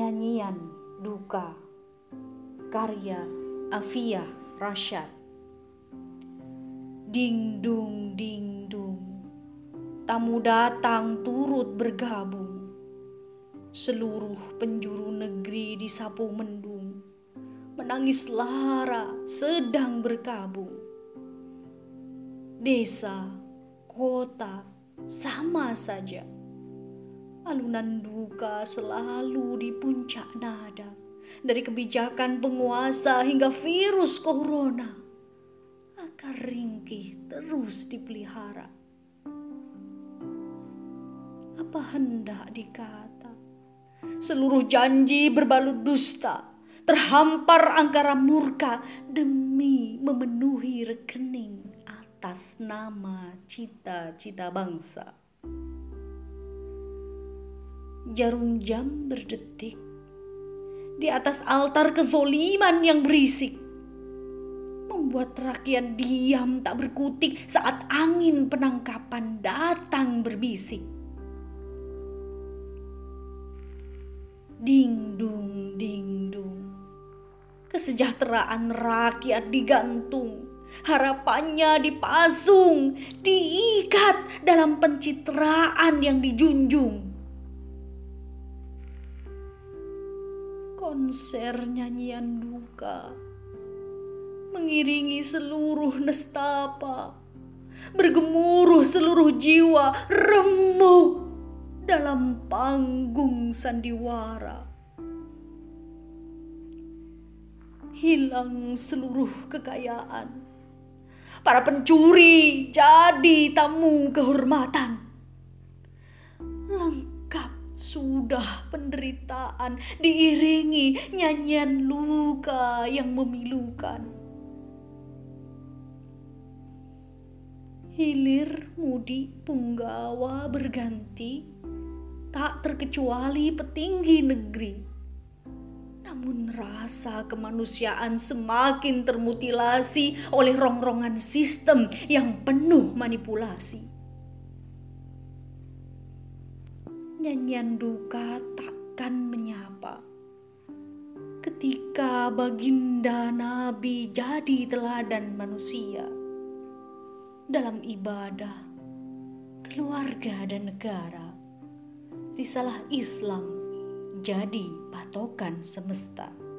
Nyanyian Duka Karya Afia Rashad. Ding dung ding dung. Tamu datang turut bergabung. Seluruh penjuru negeri disapu mendung Menangis lara sedang berkabung. Desa, kota, sama saja Alunan duka selalu di puncak nada. Dari kebijakan penguasa hingga virus corona. Akar ringkih terus dipelihara. Apa hendak dikata? Seluruh janji berbalut dusta. Terhampar angkara murka demi memenuhi rekening atas nama cita-cita bangsa jarum jam berdetik di atas altar kezoliman yang berisik membuat rakyat diam tak berkutik saat angin penangkapan datang berbisik. Ding dung ding dung. Kesejahteraan rakyat digantung. Harapannya dipasung, diikat dalam pencitraan yang dijunjung. Konser nyanyian duka. Mengiringi seluruh nestapa. Bergemuruh seluruh jiwa. Remuk dalam panggung sandiwara. Hilang seluruh kekayaan. Para pencuri jadi tamu kehormatan sudah penderitaan diiringi nyanyian luka yang memilukan. Hilir mudi punggawa berganti, tak terkecuali petinggi negeri. Namun rasa kemanusiaan semakin termutilasi oleh rongrongan sistem yang penuh manipulasi. Nyanyian duka takkan menyapa. Ketika baginda Nabi jadi teladan manusia dalam ibadah, keluarga dan negara, risalah Islam jadi patokan semesta.